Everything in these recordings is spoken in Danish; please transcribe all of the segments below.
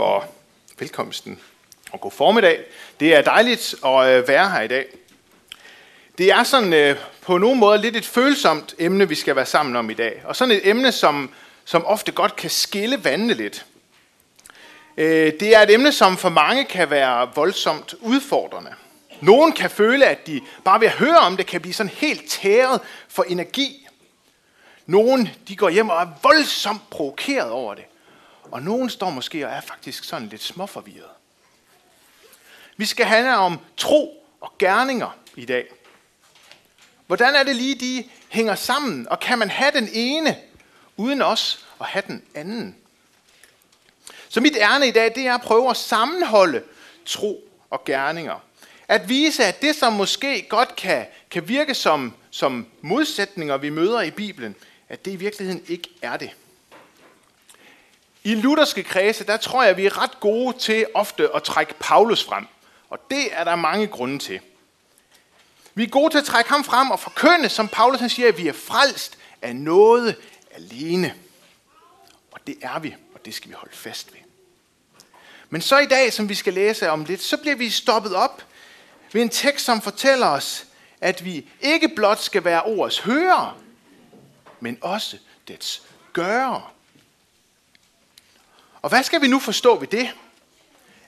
for velkomsten og god formiddag. Det er dejligt at øh, være her i dag. Det er sådan øh, på nogen måde lidt et følsomt emne, vi skal være sammen om i dag. Og sådan et emne, som, som ofte godt kan skille vandene lidt. Øh, det er et emne, som for mange kan være voldsomt udfordrende. Nogen kan føle, at de bare ved at høre om det, kan blive sådan helt tæret for energi. Nogen de går hjem og er voldsomt provokeret over det. Og nogen står måske og er faktisk sådan lidt småforvirret. Vi skal handle om tro og gerninger i dag. Hvordan er det lige, de hænger sammen? Og kan man have den ene, uden os og have den anden? Så mit ærne i dag, det er at prøve at sammenholde tro og gerninger. At vise, at det, som måske godt kan, kan virke som, som modsætninger, vi møder i Bibelen, at det i virkeligheden ikke er det. I lutherske kredse, der tror jeg, vi er ret gode til ofte at trække Paulus frem. Og det er der mange grunde til. Vi er gode til at trække ham frem og forkynde, som Paulus han siger, at vi er frelst af noget alene. Og det er vi, og det skal vi holde fast ved. Men så i dag, som vi skal læse om lidt, så bliver vi stoppet op ved en tekst, som fortæller os, at vi ikke blot skal være ordets hører, men også dets gør. Og hvad skal vi nu forstå ved det?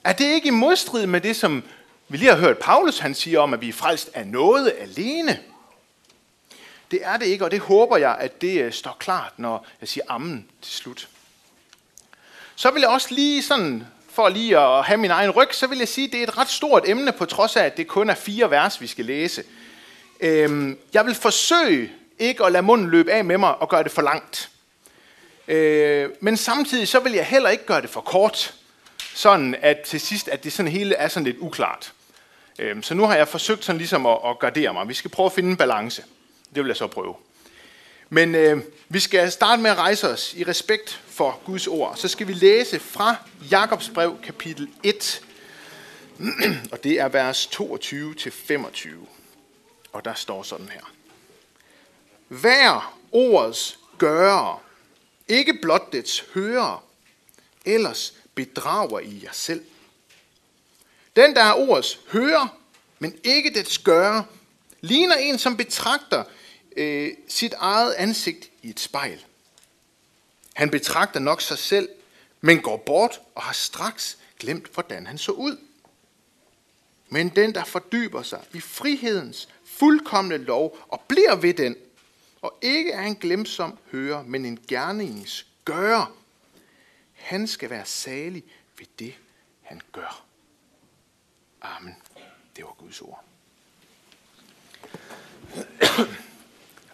Er det ikke i modstrid med det, som vi lige har hørt Paulus han siger om, at vi er frelst af noget alene? Det er det ikke, og det håber jeg, at det øh, står klart, når jeg siger ammen til slut. Så vil jeg også lige sådan, for lige at have min egen ryg, så vil jeg sige, at det er et ret stort emne, på trods af, at det kun er fire vers, vi skal læse. Øhm, jeg vil forsøge ikke at lade munden løbe af med mig og gøre det for langt. Øh, men samtidig så vil jeg heller ikke gøre det for kort, sådan at til sidst, at det sådan hele er sådan lidt uklart. Øh, så nu har jeg forsøgt sådan ligesom at, at gardere mig. Vi skal prøve at finde en balance. Det vil jeg så prøve. Men øh, vi skal starte med at rejse os i respekt for Guds ord. Så skal vi læse fra Jakobs brev kapitel 1, og det er vers 22 til 25. Og der står sådan her. Hver ordets gører, ikke blot dets hører, ellers bedrager I jer selv. Den, der er ordets hører, men ikke dets gøre, ligner en, som betragter øh, sit eget ansigt i et spejl. Han betragter nok sig selv, men går bort og har straks glemt, hvordan han så ud. Men den, der fordyber sig i frihedens fuldkommende lov og bliver ved den, og ikke er en glemsom hører, men en gerningens gør. Han skal være salig ved det, han gør. Amen. Det var Guds ord.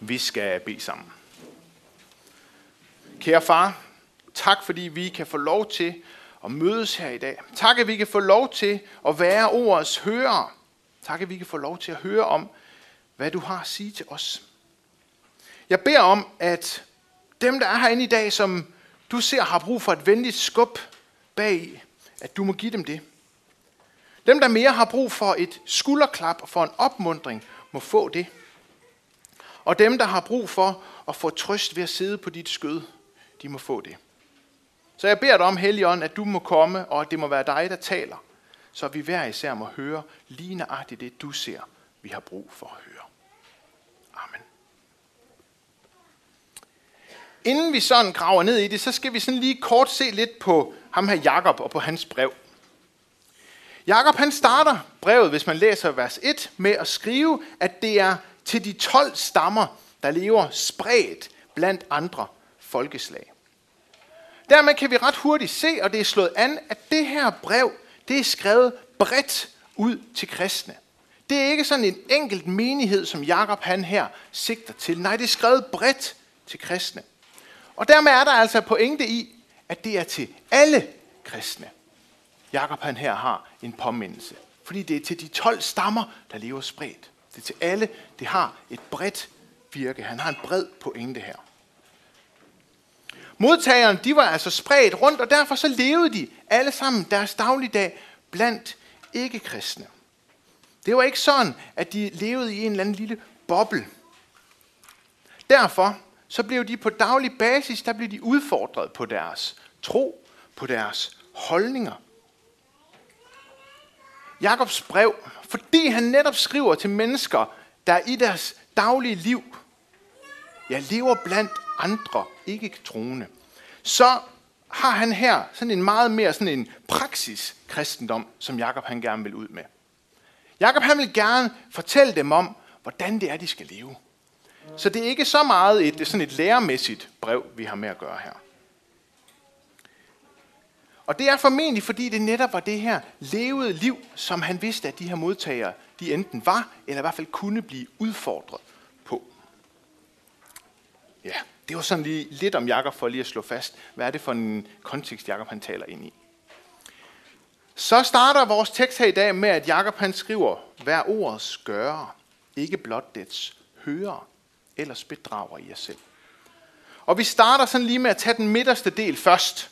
Vi skal bede sammen. Kære far, tak fordi vi kan få lov til at mødes her i dag. Tak at vi kan få lov til at være ordets hører. Tak at vi kan få lov til at høre om, hvad du har at sige til os. Jeg beder om, at dem, der er herinde i dag, som du ser har brug for et venligt skub bag, at du må give dem det. Dem, der mere har brug for et skulderklap og for en opmundring, må få det. Og dem, der har brug for at få trøst ved at sidde på dit skød, de må få det. Så jeg beder dig om, Helligånd, at du må komme, og at det må være dig, der taler, så vi hver især må høre lige nøjagtigt det, du ser, vi har brug for at høre. Inden vi sådan graver ned i det, så skal vi sådan lige kort se lidt på ham her Jakob og på hans brev. Jakob han starter brevet, hvis man læser vers 1, med at skrive, at det er til de 12 stammer, der lever spredt blandt andre folkeslag. Dermed kan vi ret hurtigt se, og det er slået an, at det her brev, det er skrevet bredt ud til kristne. Det er ikke sådan en enkelt menighed, som Jakob han her sigter til. Nej, det er skrevet bredt til kristne. Og dermed er der altså pointe i, at det er til alle kristne. Jakob han her har en påmindelse. Fordi det er til de 12 stammer, der lever spredt. Det er til alle. Det har et bredt virke. Han har en bred pointe her. Modtagerne, de var altså spredt rundt, og derfor så levede de alle sammen deres dagligdag blandt ikke-kristne. Det var ikke sådan, at de levede i en eller anden lille boble. Derfor så blev de på daglig basis, der blev de udfordret på deres tro, på deres holdninger. Jakobs brev, fordi han netop skriver til mennesker, der i deres daglige liv, ja, lever blandt andre ikke troende, så har han her sådan en meget mere sådan en praksis kristendom, som Jakob han gerne vil ud med. Jakob han vil gerne fortælle dem om, hvordan det er, de skal leve. Så det er ikke så meget et, sådan et læremæssigt brev, vi har med at gøre her. Og det er formentlig, fordi det netop var det her levede liv, som han vidste, at de her modtagere, de enten var, eller i hvert fald kunne blive udfordret på. Ja, det var sådan lige lidt om Jakob for lige at slå fast, hvad er det for en kontekst, Jakob han taler ind i. Så starter vores tekst her i dag med, at Jakob han skriver, hver ordets gøre, ikke blot dets hører, ellers bedrager I jer selv. Og vi starter sådan lige med at tage den midterste del først.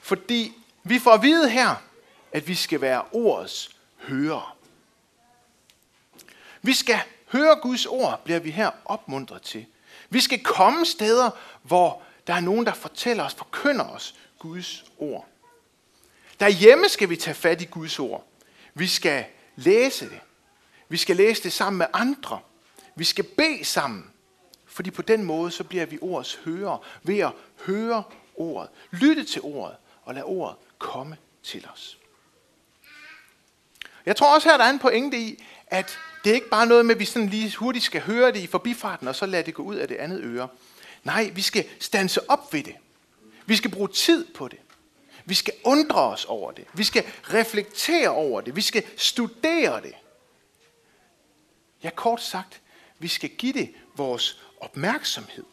Fordi vi får at vide her, at vi skal være ordets hører. Vi skal høre Guds ord, bliver vi her opmuntret til. Vi skal komme steder, hvor der er nogen, der fortæller os, forkynder os Guds ord. Derhjemme skal vi tage fat i Guds ord. Vi skal læse det. Vi skal læse det sammen med andre. Vi skal bede sammen. Fordi på den måde, så bliver vi ordets hører ved at høre ordet, lytte til ordet og lade ordet komme til os. Jeg tror også her, der er en pointe i, at det er ikke bare noget med, at vi sådan lige hurtigt skal høre det i forbifarten, og så lade det gå ud af det andet øre. Nej, vi skal stanse op ved det. Vi skal bruge tid på det. Vi skal undre os over det. Vi skal reflektere over det. Vi skal studere det. Ja, kort sagt, vi skal give det vores opmærksomhed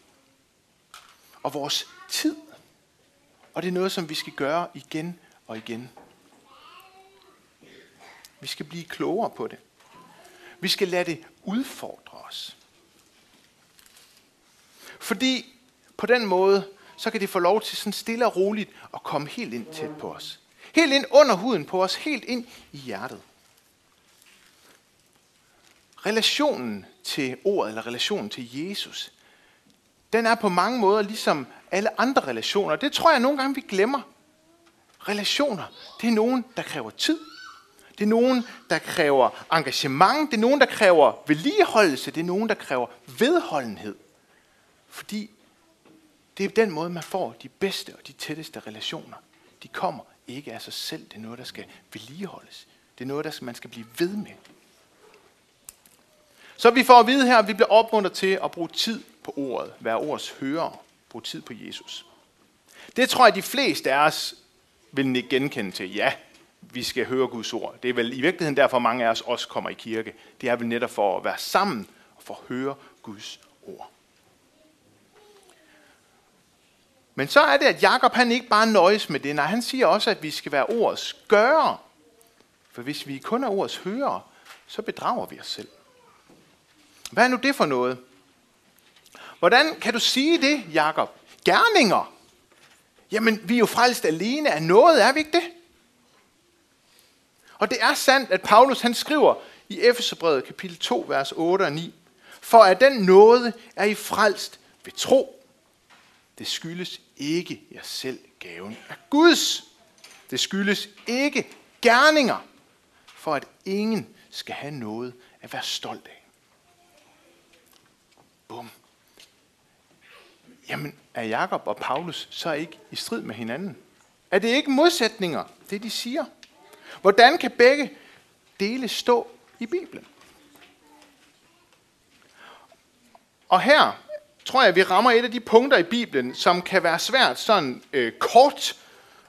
og vores tid. Og det er noget, som vi skal gøre igen og igen. Vi skal blive klogere på det. Vi skal lade det udfordre os. Fordi på den måde, så kan det få lov til sådan stille og roligt at komme helt ind tæt på os. Helt ind under huden på os, helt ind i hjertet. Relationen til ordet, eller relationen til Jesus, den er på mange måder ligesom alle andre relationer. Det tror jeg nogle gange, vi glemmer. Relationer, det er nogen, der kræver tid. Det er nogen, der kræver engagement. Det er nogen, der kræver vedligeholdelse. Det er nogen, der kræver vedholdenhed. Fordi det er den måde, man får de bedste og de tætteste relationer. De kommer ikke af sig selv. Det er noget, der skal vedligeholdes. Det er noget, der man skal blive ved med. Så vi får at vide her, at vi bliver opmuntret til at bruge tid på ordet. Være ordets hører. Bruge tid på Jesus. Det tror jeg, de fleste af os vil genkende til. Ja, vi skal høre Guds ord. Det er vel i virkeligheden derfor, mange af os også kommer i kirke. Det er vel netop for at være sammen og for at høre Guds ord. Men så er det, at Jakob han ikke bare nøjes med det. Nej, han siger også, at vi skal være ordets gøre. For hvis vi kun er ordets hører, så bedrager vi os selv. Hvad er nu det for noget? Hvordan kan du sige det, Jakob? Gerninger. Jamen, vi er jo frelst alene af noget, er vi ikke det? Og det er sandt, at Paulus han skriver i Efeserbrevet kapitel 2, vers 8 og 9, for at den nåde er I frelst ved tro. Det skyldes ikke jer selv gaven af Guds. Det skyldes ikke gerninger, for at ingen skal have noget at være stolt af. Bum. Jamen, er Jakob og Paulus så ikke i strid med hinanden? Er det ikke modsætninger, det de siger? Hvordan kan begge dele stå i Bibelen? Og her tror jeg, vi rammer et af de punkter i Bibelen, som kan være svært sådan øh, kort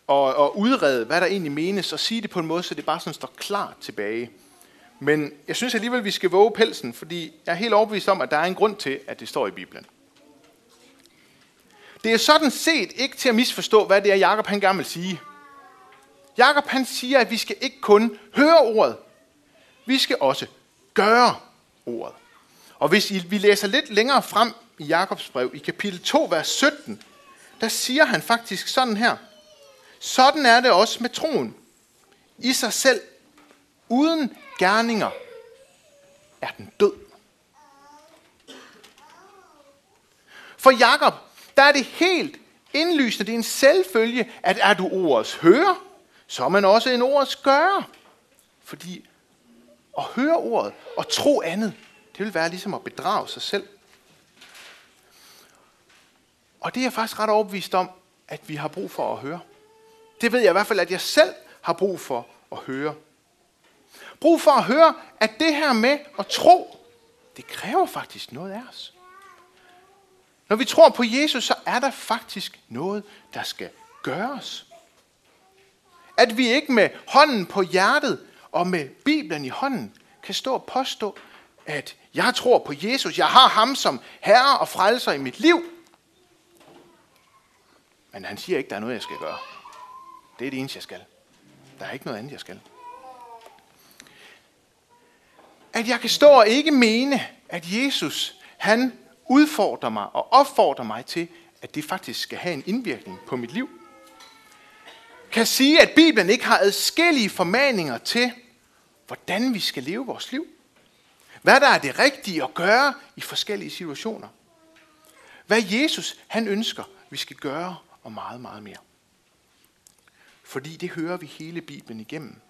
at, at udrede, hvad der egentlig menes, og sige det på en måde, så det bare sådan står klart tilbage. Men jeg synes alligevel, vi skal våge pelsen, fordi jeg er helt overbevist om, at der er en grund til, at det står i Bibelen. Det er sådan set ikke til at misforstå, hvad det er, Jakob han gerne vil sige. Jakob han siger, at vi skal ikke kun høre ordet, vi skal også gøre ordet. Og hvis vi læser lidt længere frem i Jakobs brev, i kapitel 2, vers 17, der siger han faktisk sådan her. Sådan er det også med troen. I sig selv, uden gerninger, er den død. For Jakob, der er det helt indlysende, det er en selvfølge, at er du ordets hører, så er man også en ordets gøre. Fordi at høre ordet og tro andet, det vil være ligesom at bedrage sig selv. Og det er jeg faktisk ret overbevist om, at vi har brug for at høre. Det ved jeg i hvert fald, at jeg selv har brug for at høre. Brug for at høre, at det her med at tro, det kræver faktisk noget af os. Når vi tror på Jesus, så er der faktisk noget, der skal gøres. At vi ikke med hånden på hjertet og med Bibelen i hånden kan stå og påstå, at jeg tror på Jesus, jeg har ham som herre og frelser i mit liv. Men han siger ikke, der er noget, jeg skal gøre. Det er det eneste, jeg skal. Der er ikke noget andet, jeg skal. At jeg kan stå og ikke mene, at Jesus, han udfordrer mig og opfordrer mig til, at det faktisk skal have en indvirkning på mit liv. Kan sige, at Bibelen ikke har adskillige formaninger til, hvordan vi skal leve vores liv. Hvad der er det rigtige at gøre i forskellige situationer. Hvad Jesus han ønsker, vi skal gøre og meget, meget mere. Fordi det hører vi hele Bibelen igennem.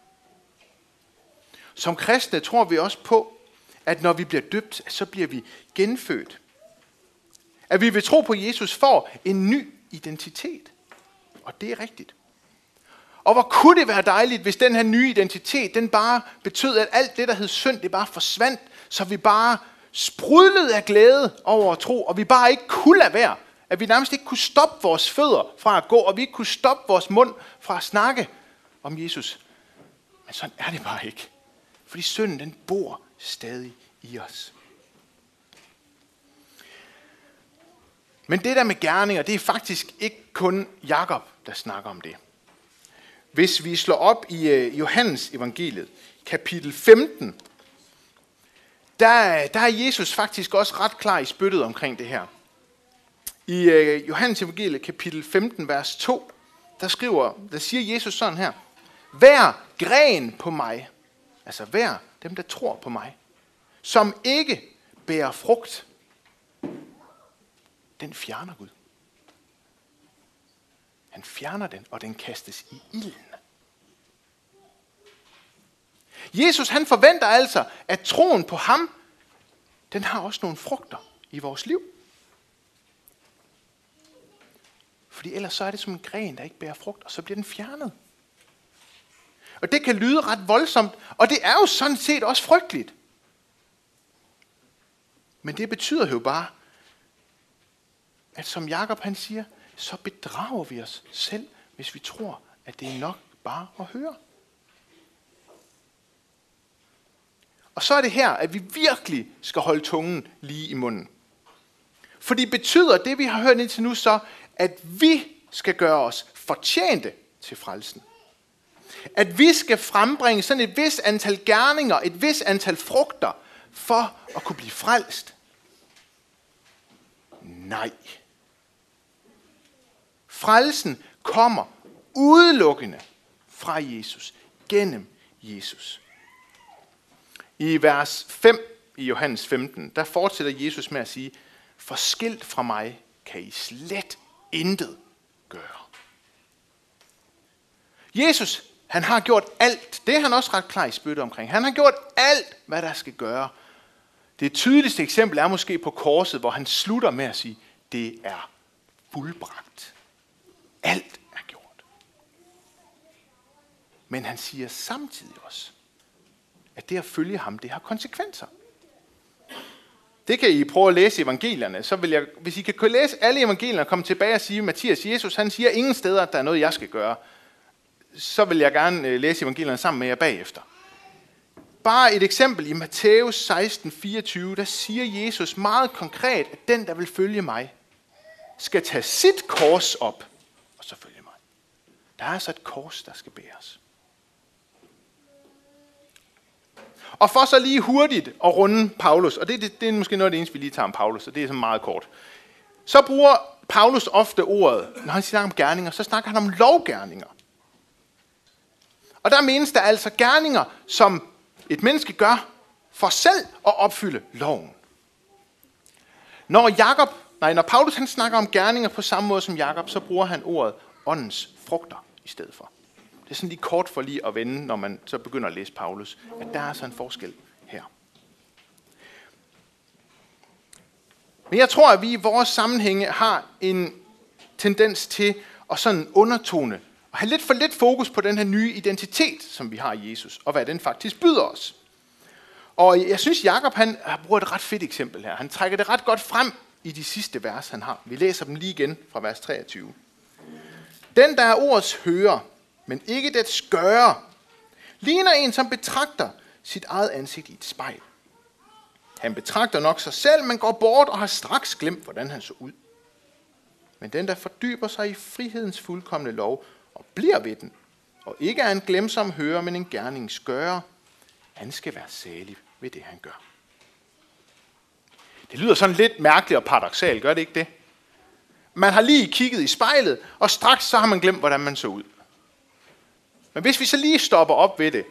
Som kristne tror vi også på, at når vi bliver døbt, så bliver vi genfødt. At vi vil tro på, Jesus får en ny identitet. Og det er rigtigt. Og hvor kunne det være dejligt, hvis den her nye identitet, den bare betød, at alt det, der hed synd, det bare forsvandt, så vi bare sprudlede af glæde over at tro, og vi bare ikke kunne lade være. At vi nærmest ikke kunne stoppe vores fødder fra at gå, og vi ikke kunne stoppe vores mund fra at snakke om Jesus. Men sådan er det bare ikke. Fordi synden, den bor stadig i os. Men det der med gerninger, det er faktisk ikke kun Jakob, der snakker om det. Hvis vi slår op i øh, Johannes evangeliet, kapitel 15, der, der er Jesus faktisk også ret klar i spyttet omkring det her. I øh, Johannes evangeliet, kapitel 15, vers 2, der skriver, der siger Jesus sådan her. Hver gren på mig, altså hver dem, der tror på mig, som ikke bærer frugt, den fjerner Gud. Han fjerner den, og den kastes i ilden. Jesus han forventer altså, at troen på ham, den har også nogle frugter i vores liv. Fordi ellers så er det som en gren, der ikke bærer frugt, og så bliver den fjernet. Og det kan lyde ret voldsomt, og det er jo sådan set også frygteligt. Men det betyder jo bare, at som Jakob han siger, så bedrager vi os selv, hvis vi tror, at det er nok bare at høre. Og så er det her, at vi virkelig skal holde tungen lige i munden. Fordi betyder det, vi har hørt indtil nu, så, at vi skal gøre os fortjente til frelsen. At vi skal frembringe sådan et vis antal gerninger, et vis antal frugter, for at kunne blive frelst. Nej. Frelsen kommer udelukkende fra Jesus, gennem Jesus. I vers 5 i Johannes 15, der fortsætter Jesus med at sige, forskilt fra mig kan I slet intet gøre. Jesus, han har gjort alt. Det er han også ret klar i spytte omkring. Han har gjort alt, hvad der skal gøre. Det tydeligste eksempel er måske på korset, hvor han slutter med at sige, det er fuldbragt. Alt er gjort. Men han siger samtidig også, at det at følge ham, det har konsekvenser. Det kan I prøve at læse evangelierne. Så vil jeg, hvis I kan læse alle evangelierne og komme tilbage og sige, Mathias Jesus, han siger ingen steder, at der er noget, jeg skal gøre. Så vil jeg gerne øh, læse evangelierne sammen med jer bagefter. Bare et eksempel i Matthæus 16, 24, der siger Jesus meget konkret, at den, der vil følge mig, skal tage sit kors op og så følge mig. Der er altså et kors, der skal bæres. Og for så lige hurtigt at runde Paulus, og det, det, det er måske noget af det eneste, vi lige tager om Paulus, og det er så meget kort. Så bruger Paulus ofte ordet, når han snakker om gerninger, så snakker han om lovgerninger. Og der menes der altså gerninger, som et menneske gør for selv at opfylde loven. Når Jakob, nej, når Paulus han snakker om gerninger på samme måde som Jakob, så bruger han ordet åndens frugter i stedet for. Det er sådan lige kort for lige at vende, når man så begynder at læse Paulus, at der er så en forskel her. Men jeg tror, at vi i vores sammenhænge har en tendens til at sådan undertone og have lidt for lidt fokus på den her nye identitet, som vi har i Jesus, og hvad den faktisk byder os. Og jeg synes, Jakob han bruger et ret fedt eksempel her. Han trækker det ret godt frem i de sidste vers, han har. Vi læser dem lige igen fra vers 23. Den, der er ordets hører, men ikke det skøre, ligner en, som betragter sit eget ansigt i et spejl. Han betragter nok sig selv, men går bort og har straks glemt, hvordan han så ud. Men den, der fordyber sig i frihedens fuldkommende lov og bliver ved den, og ikke er en glemsom hører, men en gerningsgører, han skal være salig ved det, han gør. Det lyder sådan lidt mærkeligt og paradoxalt, gør det ikke det? Man har lige kigget i spejlet, og straks så har man glemt, hvordan man så ud. Men hvis vi så lige stopper op ved det,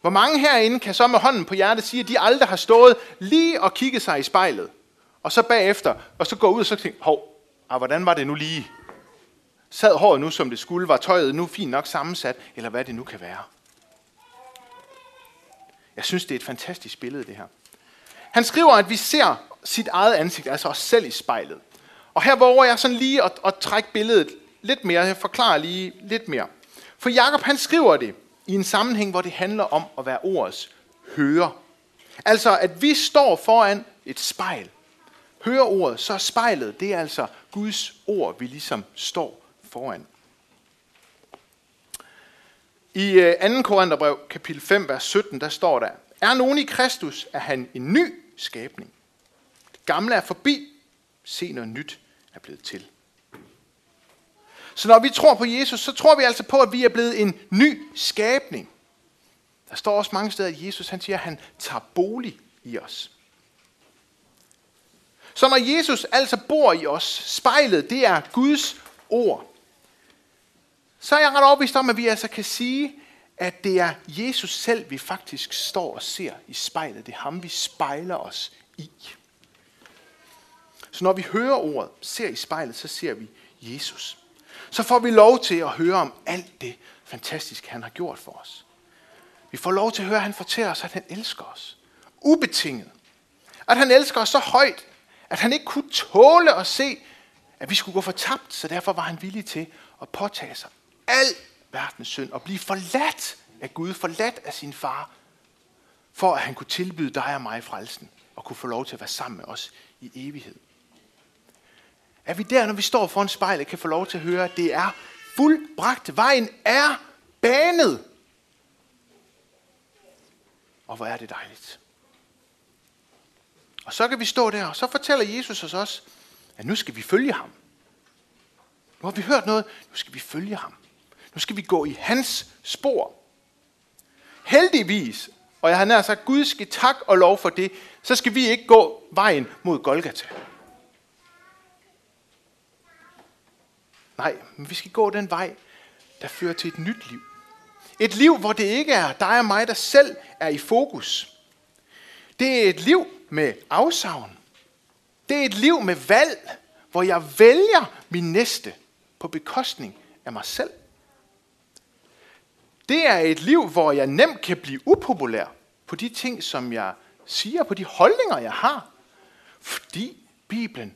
hvor mange herinde kan så med hånden på hjertet sige, at de aldrig har stået lige og kigget sig i spejlet, og så bagefter, og så går ud og så tænker, hov, ah, hvordan var det nu lige? Sad håret nu, som det skulle? Var tøjet nu fint nok sammensat? Eller hvad det nu kan være? Jeg synes, det er et fantastisk billede, det her. Han skriver, at vi ser sit eget ansigt, altså os selv i spejlet. Og her våger jeg sådan lige at, at trække billedet lidt mere. Jeg forklarer lige lidt mere. For Jakob han skriver det i en sammenhæng, hvor det handler om at være ordets hører. Altså, at vi står foran et spejl. Hører ordet, så er spejlet, det er altså Guds ord, vi ligesom står foran. I øh, 2. Korintherbrev, kapitel 5, vers 17, der står der, Er nogen i Kristus, er han en ny skabning. Det gamle er forbi, se noget nyt er blevet til. Så når vi tror på Jesus, så tror vi altså på, at vi er blevet en ny skabning. Der står også mange steder, at Jesus han siger, at han tager bolig i os. Så når Jesus altså bor i os, spejlet, det er Guds ord, så er jeg ret overbevist om, at vi altså kan sige, at det er Jesus selv, vi faktisk står og ser i spejlet. Det er ham, vi spejler os i. Så når vi hører ordet, ser i spejlet, så ser vi Jesus. Så får vi lov til at høre om alt det fantastiske, han har gjort for os. Vi får lov til at høre, at han fortæller os, at han elsker os. Ubetinget. At han elsker os så højt, at han ikke kunne tåle at se, at vi skulle gå fortabt, så derfor var han villig til at påtage sig al verdens synd og blive forladt af Gud, forladt af sin far, for at han kunne tilbyde dig og mig frelsen og kunne få lov til at være sammen med os i evighed. Er vi der, når vi står foran spejlet, kan få lov til at høre, at det er fuldbragt. Vejen er banet. Og hvor er det dejligt. Og så kan vi stå der, og så fortæller Jesus os også, at nu skal vi følge ham. Nu har vi hørt noget, nu skal vi følge ham. Nu skal vi gå i hans spor. Heldigvis, og jeg har nær sagt, Gud skal tak og lov for det, så skal vi ikke gå vejen mod Golgata. Nej, men vi skal gå den vej, der fører til et nyt liv. Et liv, hvor det ikke er dig og mig, der selv er i fokus. Det er et liv med afsavn. Det er et liv med valg, hvor jeg vælger min næste på bekostning af mig selv. Det er et liv, hvor jeg nemt kan blive upopulær på de ting, som jeg siger, på de holdninger, jeg har. Fordi Bibelen,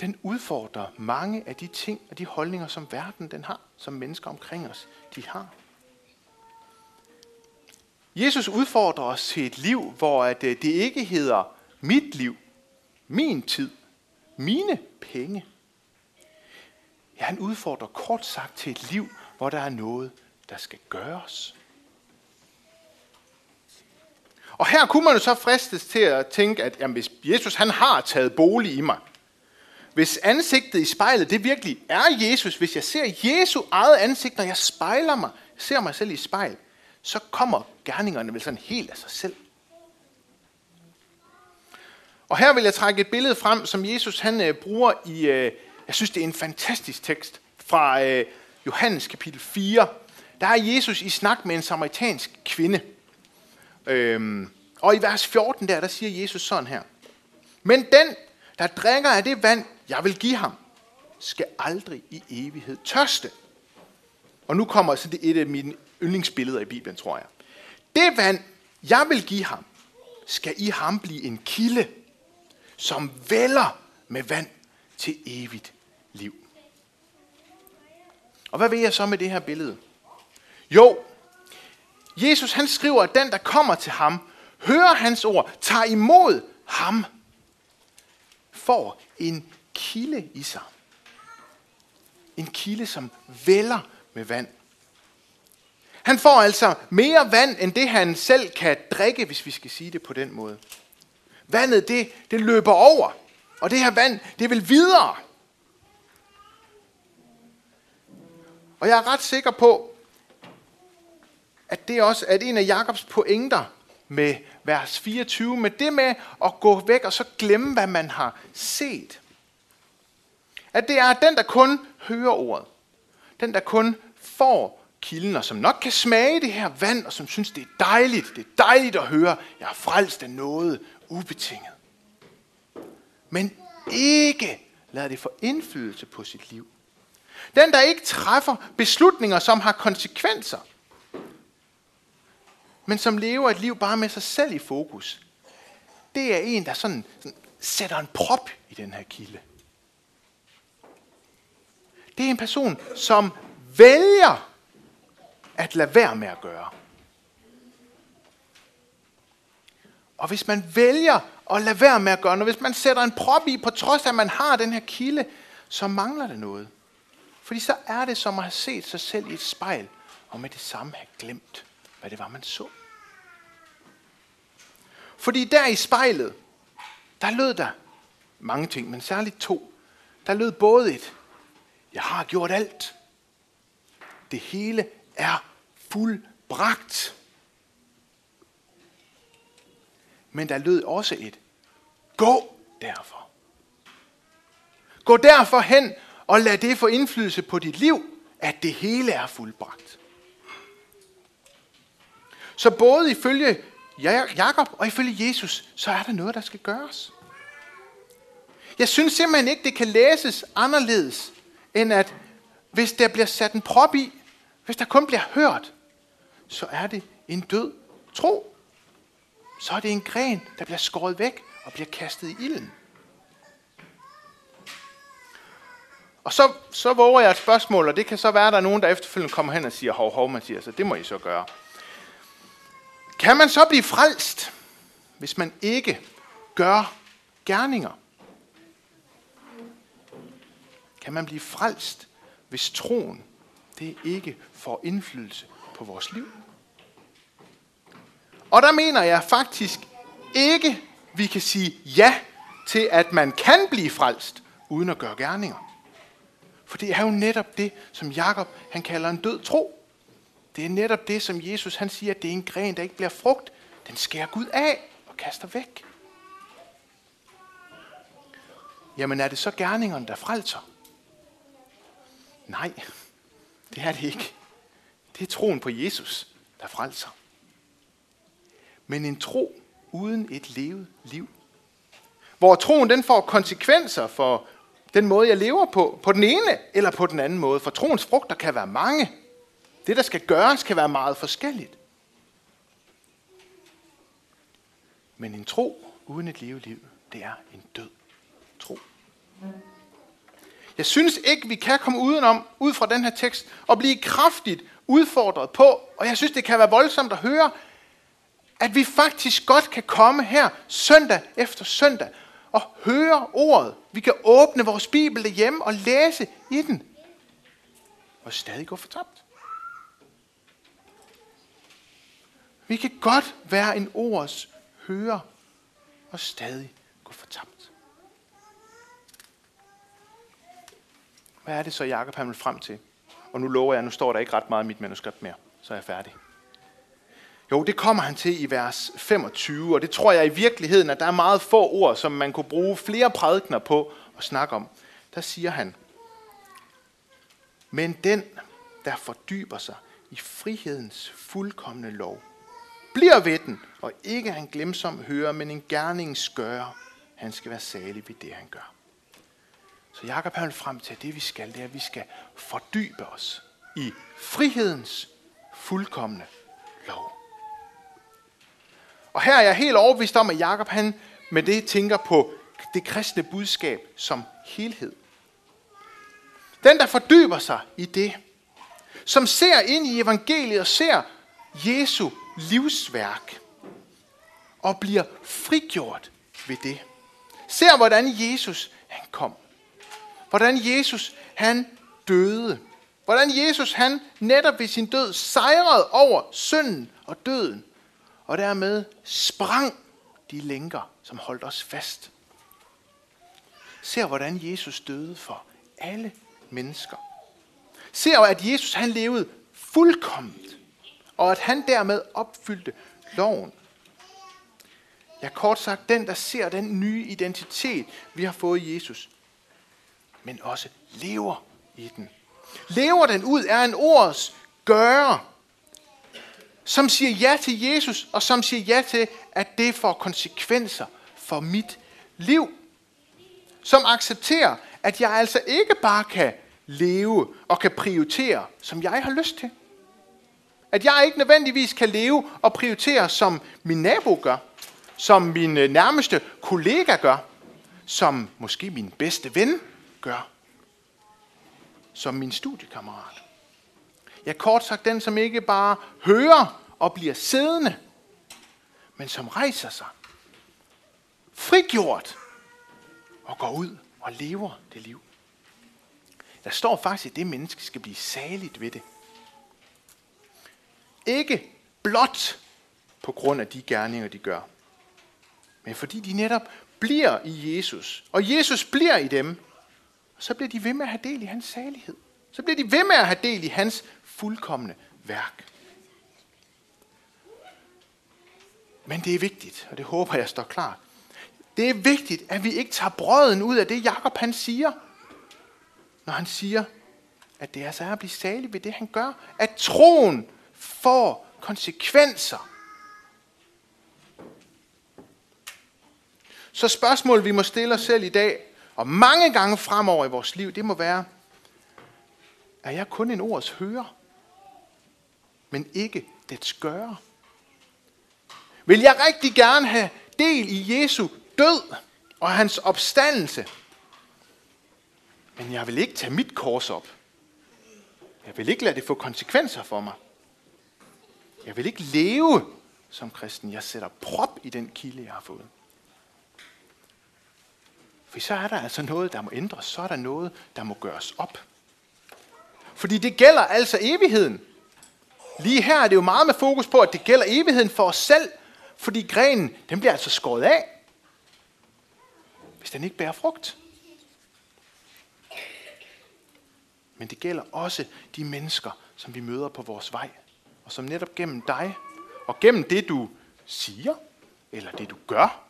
den udfordrer mange af de ting og de holdninger, som verden den har, som mennesker omkring os, de har. Jesus udfordrer os til et liv, hvor at øh, det ikke hedder mit liv, min tid, mine penge. Ja, han udfordrer kort sagt til et liv, hvor der er noget, der skal gøres. Og her kunne man jo så fristes til at tænke, at jamen, hvis Jesus han har taget bolig i mig, hvis ansigtet i spejlet, det virkelig er Jesus, hvis jeg ser Jesu eget ansigt, når jeg spejler mig, ser mig selv i spejl, så kommer gerningerne vel sådan helt af sig selv. Og her vil jeg trække et billede frem, som Jesus han øh, bruger i, øh, jeg synes det er en fantastisk tekst, fra øh, Johannes kapitel 4, der er Jesus i snak med en samaritansk kvinde. Øhm, og i vers 14 der, der siger Jesus sådan her. Men den, der drikker af det vand, jeg vil give ham, skal aldrig i evighed tørste. Og nu kommer så det et af mine yndlingsbilleder i Bibelen, tror jeg. Det vand, jeg vil give ham, skal i ham blive en kilde, som vælger med vand til evigt liv. Og hvad vil jeg så med det her billede? Jo, Jesus han skriver, at den, der kommer til ham, hører hans ord, tager imod ham, får en kilde i sig. En kilde, som vælger med vand. Han får altså mere vand, end det han selv kan drikke, hvis vi skal sige det på den måde. Vandet, det, det løber over. Og det her vand, det vil videre. Og jeg er ret sikker på, at det også er en af Jakobs pointer med vers 24, med det med at gå væk og så glemme, hvad man har set. At det er den, der kun hører ordet. Den, der kun får kilden, og som nok kan smage det her vand, og som synes, det er dejligt. Det er dejligt at høre, jeg er frelst af noget ubetinget. Men ikke lader det få indflydelse på sit liv. Den, der ikke træffer beslutninger, som har konsekvenser, men som lever et liv bare med sig selv i fokus, det er en, der sådan, sådan sætter en prop i den her kilde. Det er en person, som vælger at lade være med at gøre. Og hvis man vælger at lade være med at gøre noget, hvis man sætter en prop i, på trods af, at man har den her kilde, så mangler det noget. Fordi så er det som at have set sig selv i et spejl, og med det samme have glemt, hvad det var, man så. Fordi der i spejlet, der lød der mange ting, men særligt to. Der lød både et, jeg har gjort alt. Det hele er fuldbragt. Men der lød også et, gå derfor. Gå derfor hen og lad det få indflydelse på dit liv, at det hele er fuldbragt. Så både ifølge Jakob og ifølge Jesus, så er der noget, der skal gøres. Jeg synes simpelthen ikke, det kan læses anderledes, end at hvis der bliver sat en prop i, hvis der kun bliver hørt, så er det en død tro. Så er det en gren, der bliver skåret væk og bliver kastet i ilden. Og så, så våger jeg et spørgsmål, og det kan så være, at der er nogen, der efterfølgende kommer hen og siger, hov, hov, Mathias, det må I så gøre. Kan man så blive frelst, hvis man ikke gør gerninger? Kan man blive frelst, hvis troen det ikke får indflydelse på vores liv? Og der mener jeg faktisk ikke, vi kan sige ja til, at man kan blive frelst, uden at gøre gerninger. For det er jo netop det, som Jakob han kalder en død tro. Det er netop det, som Jesus han siger, at det er en gren, der ikke bliver frugt. Den skærer Gud af og kaster væk. Jamen er det så gerningerne, der frelser? Nej, det er det ikke. Det er troen på Jesus, der frelser. Men en tro uden et levet liv. Hvor troen den får konsekvenser for den måde, jeg lever på, på den ene eller på den anden måde. For troens frugter kan være mange. Det, der skal gøres, kan være meget forskelligt. Men en tro uden et leveliv, det er en død tro. Jeg synes ikke, vi kan komme udenom, ud fra den her tekst, og blive kraftigt udfordret på, og jeg synes, det kan være voldsomt at høre, at vi faktisk godt kan komme her søndag efter søndag og høre ordet. Vi kan åbne vores Bibel derhjemme og læse i den. Og stadig gå fortabt. Vi kan godt være en ords hører og stadig gå fortabt. Hvad er det så, Jacob han vil frem til? Og nu lover jeg, nu står der ikke ret meget i mit manuskript mere, så er jeg færdig. Jo, det kommer han til i vers 25, og det tror jeg i virkeligheden, at der er meget få ord, som man kunne bruge flere prædikner på at snakke om. Der siger han, men den, der fordyber sig i frihedens fuldkommende lov, bliver ved den, og ikke han glemsom hører, men en gerningsgører. Han skal være salig ved det, han gør. Så Jakob han frem til, at det vi skal, det er, at vi skal fordybe os i frihedens fuldkommende lov. Og her er jeg helt overbevist om, at Jakob han med det tænker på det kristne budskab som helhed. Den, der fordyber sig i det, som ser ind i evangeliet og ser Jesu livsværk og bliver frigjort ved det. Ser, hvordan Jesus han kom. Hvordan Jesus han døde. Hvordan Jesus han netop ved sin død sejrede over synden og døden. Og dermed sprang de lænker, som holdt os fast. Ser, hvordan Jesus døde for alle mennesker. Ser, at Jesus han levede fuldkomment, og at han dermed opfyldte loven. Ja, kort sagt, den, der ser den nye identitet, vi har fået i Jesus, men også lever i den. Lever den ud er en ords gøre, som siger ja til Jesus, og som siger ja til, at det får konsekvenser for mit liv. Som accepterer, at jeg altså ikke bare kan leve og kan prioritere, som jeg har lyst til. At jeg ikke nødvendigvis kan leve og prioritere, som min nabo gør, som min øh, nærmeste kollega gør, som måske min bedste ven gør, som min studiekammerat. Jeg kort sagt den, som ikke bare hører og bliver siddende, men som rejser sig, frigjort og går ud og lever det liv. Der står faktisk, at det menneske skal blive saligt ved det. Ikke blot på grund af de gerninger, de gør, men fordi de netop bliver i Jesus, og Jesus bliver i dem, så bliver de ved med at have del i hans salighed. Så bliver de ved med at have del i hans fuldkommende værk. Men det er vigtigt, og det håber jeg står klart. Det er vigtigt, at vi ikke tager brøden ud af det, Jakob han siger, når han siger, at det altså er at blive salig ved det, han gør. At troen får konsekvenser. Så spørgsmålet, vi må stille os selv i dag, og mange gange fremover i vores liv, det må være, er jeg kun en ords hører, men ikke dets gøre? Vil jeg rigtig gerne have del i Jesu død og hans opstandelse? Men jeg vil ikke tage mit kors op. Jeg vil ikke lade det få konsekvenser for mig. Jeg vil ikke leve som kristen. Jeg sætter prop i den kilde, jeg har fået. For så er der altså noget, der må ændres. Så er der noget, der må gøres op. Fordi det gælder altså evigheden. Lige her er det jo meget med fokus på, at det gælder evigheden for os selv. Fordi grenen, den bliver altså skåret af, hvis den ikke bærer frugt. Men det gælder også de mennesker, som vi møder på vores vej. Og som netop gennem dig, og gennem det du siger, eller det du gør,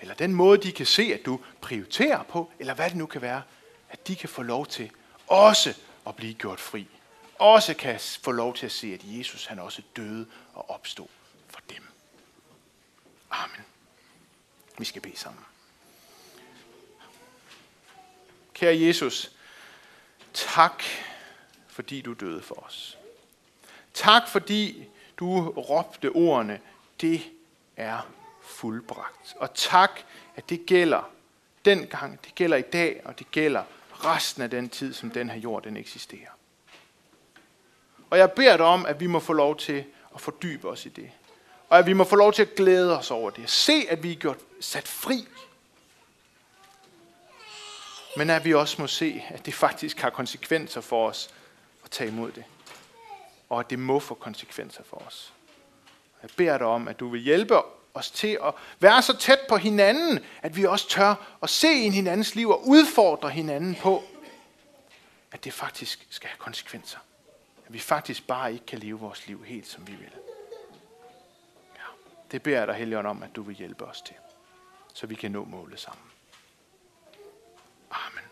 eller den måde, de kan se, at du prioriterer på, eller hvad det nu kan være, at de kan få lov til også at blive gjort fri. Også kan få lov til at se, at Jesus han også døde og opstod for dem. Amen. Vi skal bede sammen. Kære Jesus, tak fordi du døde for os. Tak fordi du råbte ordene, det er fuldbragt. Og tak, at det gælder dengang, det gælder i dag, og det gælder resten af den tid, som den her jord den eksisterer. Og jeg beder dig om, at vi må få lov til at fordybe os i det. Og at vi må få lov til at glæde os over det. Se, at vi er gjort sat fri. Men at vi også må se, at det faktisk har konsekvenser for os at tage imod det. Og at det må få konsekvenser for os. Jeg beder dig om, at du vil hjælpe os til at være så tæt på hinanden, at vi også tør at se ind i hinandens liv og udfordre hinanden på, at det faktisk skal have konsekvenser. At vi faktisk bare ikke kan leve vores liv helt, som vi vil. Ja, det beder jeg dig, Helligånd, om, at du vil hjælpe os til, så vi kan nå målet sammen. Amen.